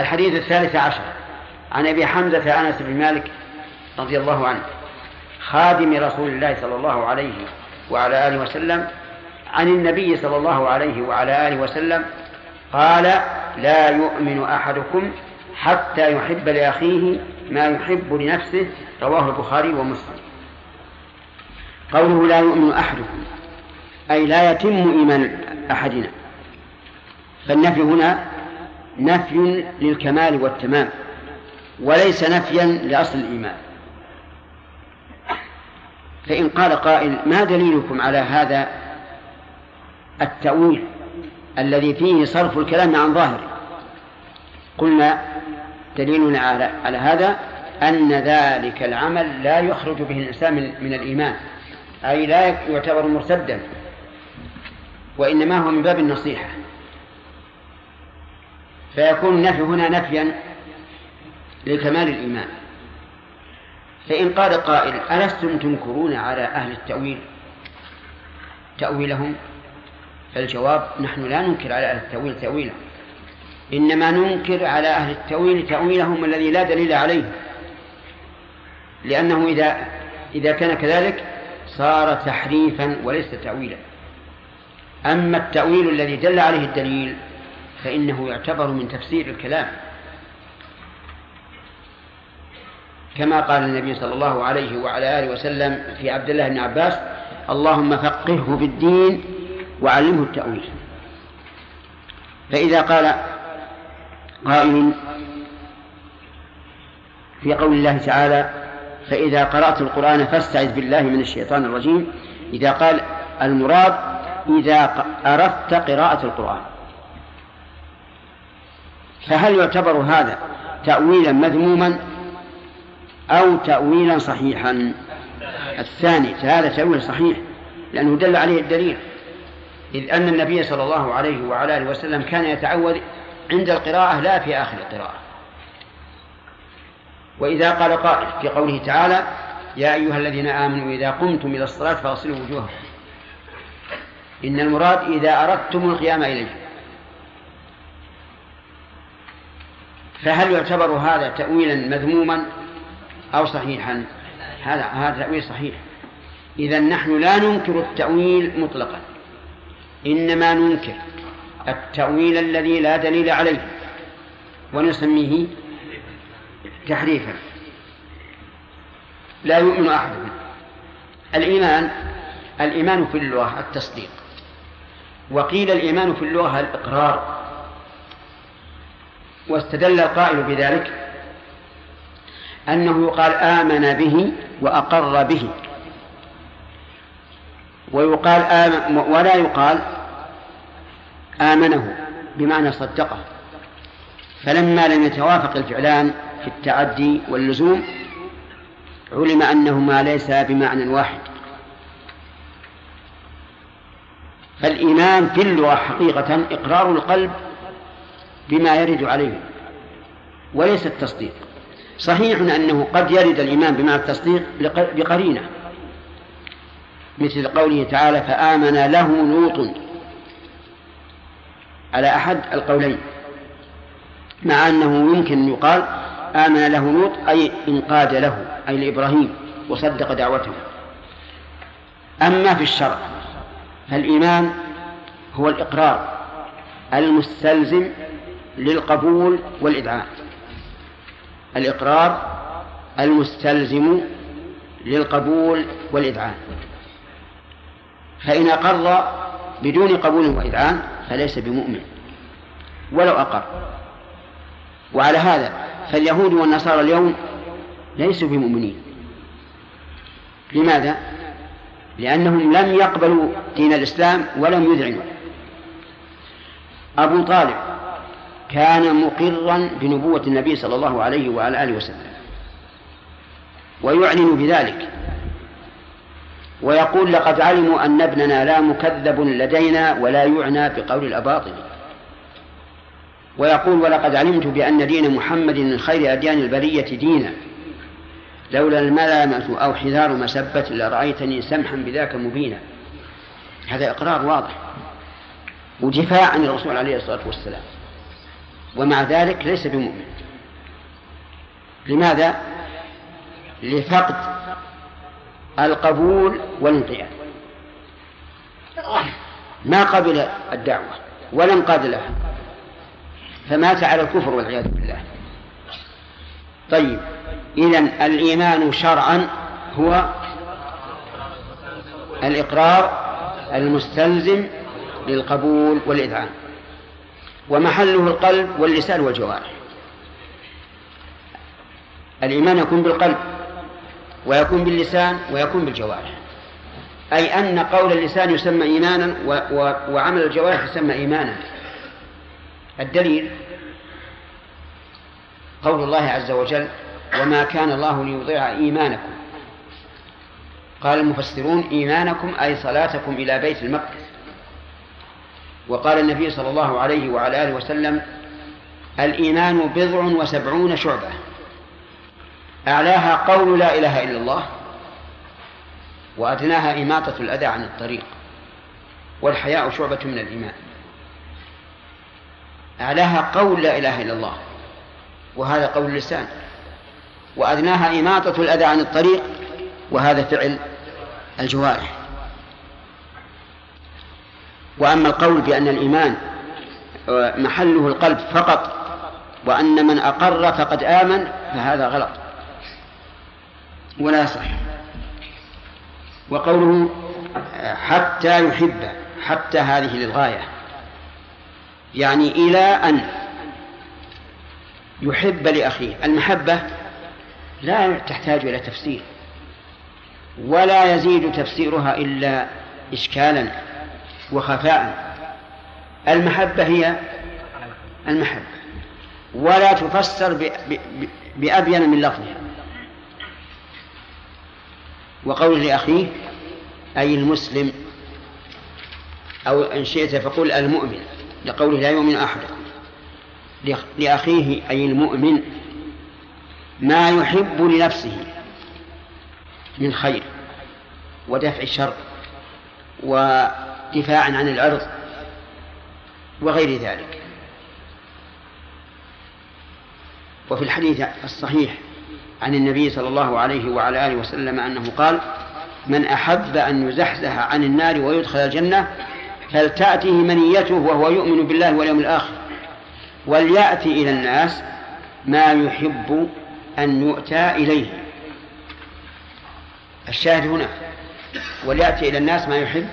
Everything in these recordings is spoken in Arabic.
الحديث الثالث عشر. عن أبي حمزة أنس بن مالك رضي الله عنه خادم رسول الله صلى الله عليه وعلى آله وسلم عن النبي صلى الله عليه وعلى آله وسلم قال لا يؤمن أحدكم حتى يحب لأخيه ما يحب لنفسه. رواه البخاري ومسلم. قوله لا يؤمن أحدكم أي لا يتم إيمان أحدنا. فالنفي هنا نفي للكمال والتمام وليس نفيا لأصل الإيمان. فإن قال قائل ما دليلكم على هذا التأويل الذي فيه صرف الكلام عن ظاهره قلنا دليلنا على, على هذا أن ذلك العمل لا يخرج به الإنسان من الإيمان أي لا يعتبر مرتدا وإنما هو من باب النصيحة. فيكون النفي هنا نفيا لكمال الإيمان. فإن قال قائل ألستم تنكرون على أهل التأويل؟ تأويلهم؟ فالجواب نحن لا ننكر على أهل التأويل تأويلهم إنما ننكر على أهل التأويل تأويلهم الذي لا دليل عليه. لأنه إذا إذا كان كذلك صار تحريفا وليس تأويلا. أما التأويل الذي دل عليه الدليل فإنه يعتبر من تفسير الكلام. كما قال النبي صلى الله عليه وعلى آله وسلم في عبد الله بن عباس اللهم فقهه في الدين وعلمه التأويل. فإذا قال قائل في قول الله تعالى فإذا قرأت القرآن فاستعذ بالله من الشيطان الرجيم. إذا قال المراد إذا أردت قراءة القرآن. فهل يعتبر هذا تأويلا مذموما أو تأويلا صحيحا؟ الثاني هذا تأويل صحيح لأنه دل عليه الدليل إذ أن النبي صلى الله عليه وعلى آله وسلم كان يتعوذ عند القراءة لا في آخر القراءة. وإذا قال قائل في قوله تعالى يا أيها الذين آمنوا إذا قمتم إلى الصلاة فاغسلوا وجوهكم. إن المراد إذا أردتم القيام إليه. فهل يعتبر هذا تأويلا مذموما أو صحيحا؟ هذا هذا تأويل صحيح. إذا نحن لا ننكر التأويل مطلقا. إنما ننكر التأويل الذي لا دليل عليه. ونسميه تحريفا. لا يؤمن أحدهم الإيمان الإيمان في اللغة التصديق. وقيل الإيمان في اللغة الإقرار. واستدل القائل بذلك أنه يقال آمن به وأقر به. ويقال آمن ولا يقال آمنه بمعنى صدقه. فلما لم يتوافق الفعلان في التعدي واللزوم علم أنهما ليس بمعنى واحد. فالإيمان في اللغة حقيقة إقرار القلب بما يرد عليه وليس التصديق. صحيح أنه قد يرد الإيمان بمعنى التصديق بقرينة مثل قوله تعالى فآمن له لوط على أحد القولين مع أنه يمكن أن يقال آمن له لوط أي انقاد له أي لإبراهيم وصدق دعوته. أما في الشرع فالإيمان هو الإقرار المستلزم للقبول والإذعان الإقرار المستلزم للقبول والإذعان فإن أقر بدون قبول وإذعان فليس بمؤمن ولو أقر. وعلى هذا فاليهود والنصارى اليوم ليسوا بمؤمنين. لماذا؟ لأنهم لم يقبلوا دين الإسلام ولم يذعنوا. أبو طالب كان مقرا بنبوة النبي صلى الله عليه وعلى آله وسلم. ويعلن بذلك. ويقول لقد علموا أن ابننا لا مكذب لدينا ولا يعنى بقول الأباطل. ويقول ولقد علمت بأن دين محمد من خير أديان البرية دينا. لولا الملامة أو حذار مسبة لرأيتني سمحا بذاك مبينا. هذا إقرار واضح. ودفاع عن الرسول عليه الصلاة والسلام. ومع ذلك ليس بمؤمن. لماذا؟ لفقد القبول والانقياد. ما قبل الدعوة ولا انقاد لها فمات على الكفر والعياذ بالله. طيب إذا الإيمان شرعا هو الإقرار المستلزم للقبول والإذعان. ومحله القلب واللسان والجوارح. الإيمان يكون بالقلب ويكون باللسان ويكون بالجوارح. أي أن قول اللسان يسمى إيمانا وعمل الجوارح يسمى إيمانا. الدليل قول الله عز وجل وما كان الله ليضيع إيمانكم قال المفسرون إيمانكم أي صلاتكم إلى بيت المقدس وقال النبي صلى الله عليه وعلى آله وسلم الإيمان بضع وسبعون شعبة. أعلاها قول لا إله إلا الله وأدناها إماطة الأذى عن الطريق والحياء شعبة من الإيمان. أعلاها قول لا إله إلا الله وهذا قول اللسان. وأدناها إماطة الأذى عن الطريق وهذا فعل الجوارح. وأما القول بأن الإيمان آه، محله القلب فقط وأن من أقر فقد آمن فهذا غلط. ولا صح وقوله آه، حتى يحب حتى هذه للغاية. يعني إلى أن يحب لأخيه. المحبة لا تحتاج إلى تفسير ولا يزيد تفسيرها إلا إشكالا. وخفاء. المحبة هي المحبة. ولا تفسر بأبين من لفظها وقول لأخيه أي المسلم أو إن شئت فقل المؤمن. لقوله لا يؤمن أحدكم. لأخيه أي المؤمن ما يحب لنفسه من خير ودفع الشر ودفاع عن العرض وغير ذلك. وفي الحديث الصحيح عن النبي صلى الله عليه وعلى آله وسلم أنه قال من أحب أن يزحزح عن النار ويدخل الجنة فلتأته منيته وهو يؤمن بالله واليوم الآخر. وليأتي إلى الناس ما يحب أن يؤتى إليه. الشاهد هنا. وليأتي إلى الناس ما يحب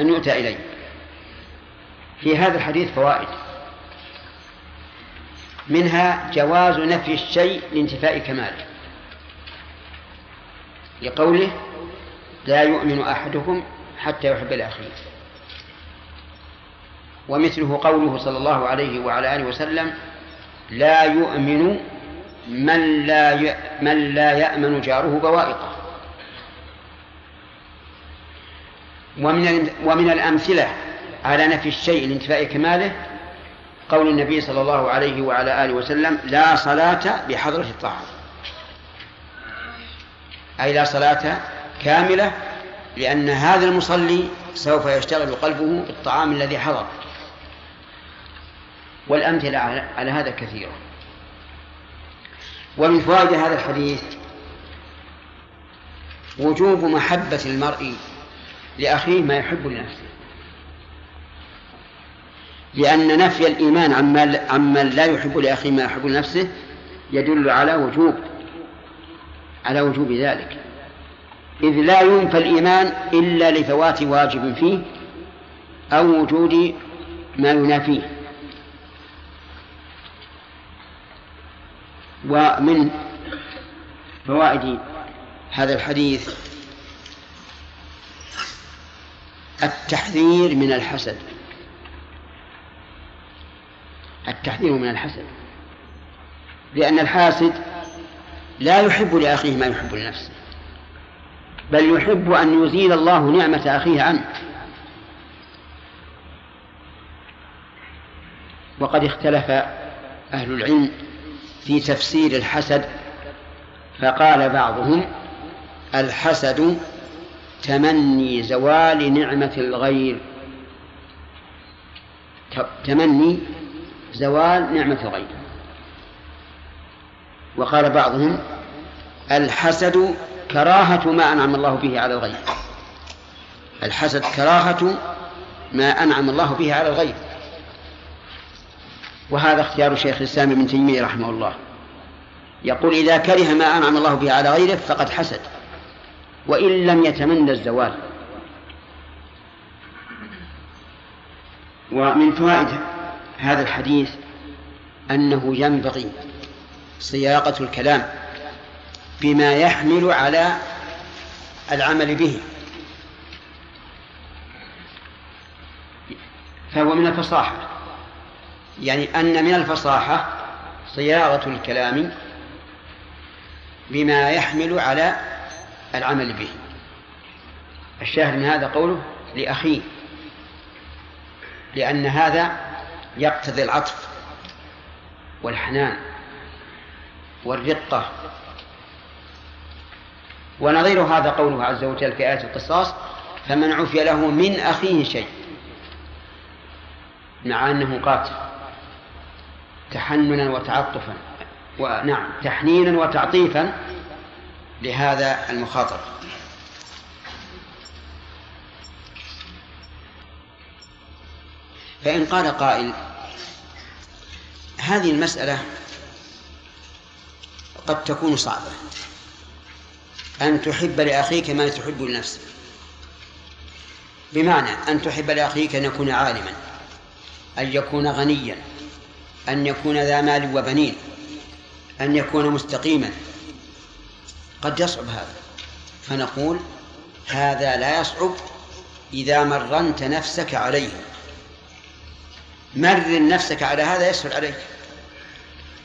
أن يؤتى إليه. في هذا الحديث فوائد. منها جواز نفي الشيء لانتفاء كماله. لقوله لا يؤمن أحدكم حتى يحب لأخيه ومثله قوله صلى الله عليه وعلى آله وسلم لا يؤمن من لا من لا يأمن جاره بوائقه. ومن ومن الأمثلة على نفي الشيء لانتفاء كماله قول النبي صلى الله عليه وعلى آله وسلم لا صلاة بحضرة الطعام أي لا صلاة كاملة لأن هذا المصلي سوف يشتغل قلبه بالطعام الذي حضر. والأمثلة على هذا كثيرة. ومن فوائد هذا الحديث وجوب محبة المرء لأخيه ما يحب لنفسه. لأن نفي الإيمان عمن لا يحب لأخيه ما يحب لنفسه يدل على وجوب على وجوب ذلك. إذ لا ينفى الإيمان إلا لفوات واجب فيه أو وجود ما ينافيه. ومن فوائد هذا الحديث التحذير من الحسد. التحذير من الحسد. لأن الحاسد لا يحب لأخيه ما يحب لنفسه بل يحب أن يزيل الله نعمة أخيه عنه. وقد اختلف أهل العلم في تفسير الحسد فقال بعضهم الحسد تمني زوال نعمة الغير. تمني زوال نعمة الغير. وقال بعضهم الحسد كراهة ما أنعم الله به على الغير. الحسد كراهة ما أنعم الله به على الغير. وهذا اختيار شيخ الإسلام ابن تيمية رحمه الله. يقول إذا كره ما أنعم الله به على غيره فقد حسد. وإن لم يتمنى الزوال. ومن فوائد هذا الحديث أنه ينبغي صياغة الكلام بما يحمل على العمل به. فهو من الفصاحة. يعني أن من الفصاحة صياغة الكلام بما يحمل على العمل به. الشاهد من هذا قوله لأخيه لأن هذا يقتضي العطف والحنان والرقة. ونظير هذا قوله عز وجل في آية القصاص فمن عفي له من أخيه شيء مع أنه قاتل تحننا وتعطفا ونعم تحنينا وتعطيفا لهذا المخاطب فإن قال قائل هذه المسألة قد تكون صعبة. أن تحب لأخيك ما تحب لنفسك. بمعنى أن تحب لأخيك أن يكون عالما أن يكون غنيا أن يكون ذا مال وبنين أن يكون مستقيما. قد يصعب هذا. فنقول هذا لا يصعب إذا مرنت نفسك عليه. مرن نفسك على هذا يسهل عليك.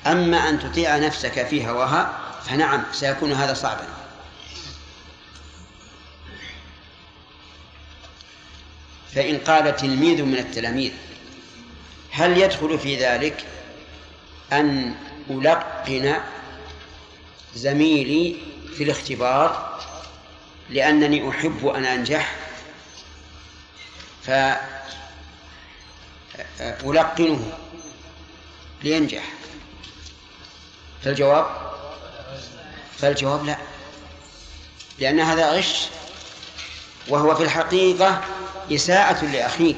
أما أن تطيع نفسك في هواها فنعم سيكون هذا صعبا. فإن قال تلميذ من التلاميذ هل يدخل في ذلك أن ألقن زميلي في الاختبار لأنني أحب أن أنجح فألقنه لينجح. فالجواب؟ فالجواب لا لأن هذا غش وهو في الحقيقة إساءة لأخيك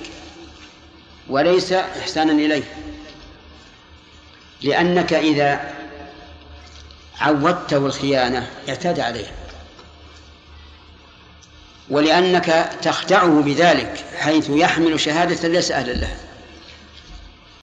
وليس إحسانا إليه لأنك إذا عودته الخيانة اعتاد عليه ولأنك تخدعه بذلك حيث يحمل شهادة ليس أهلا لها.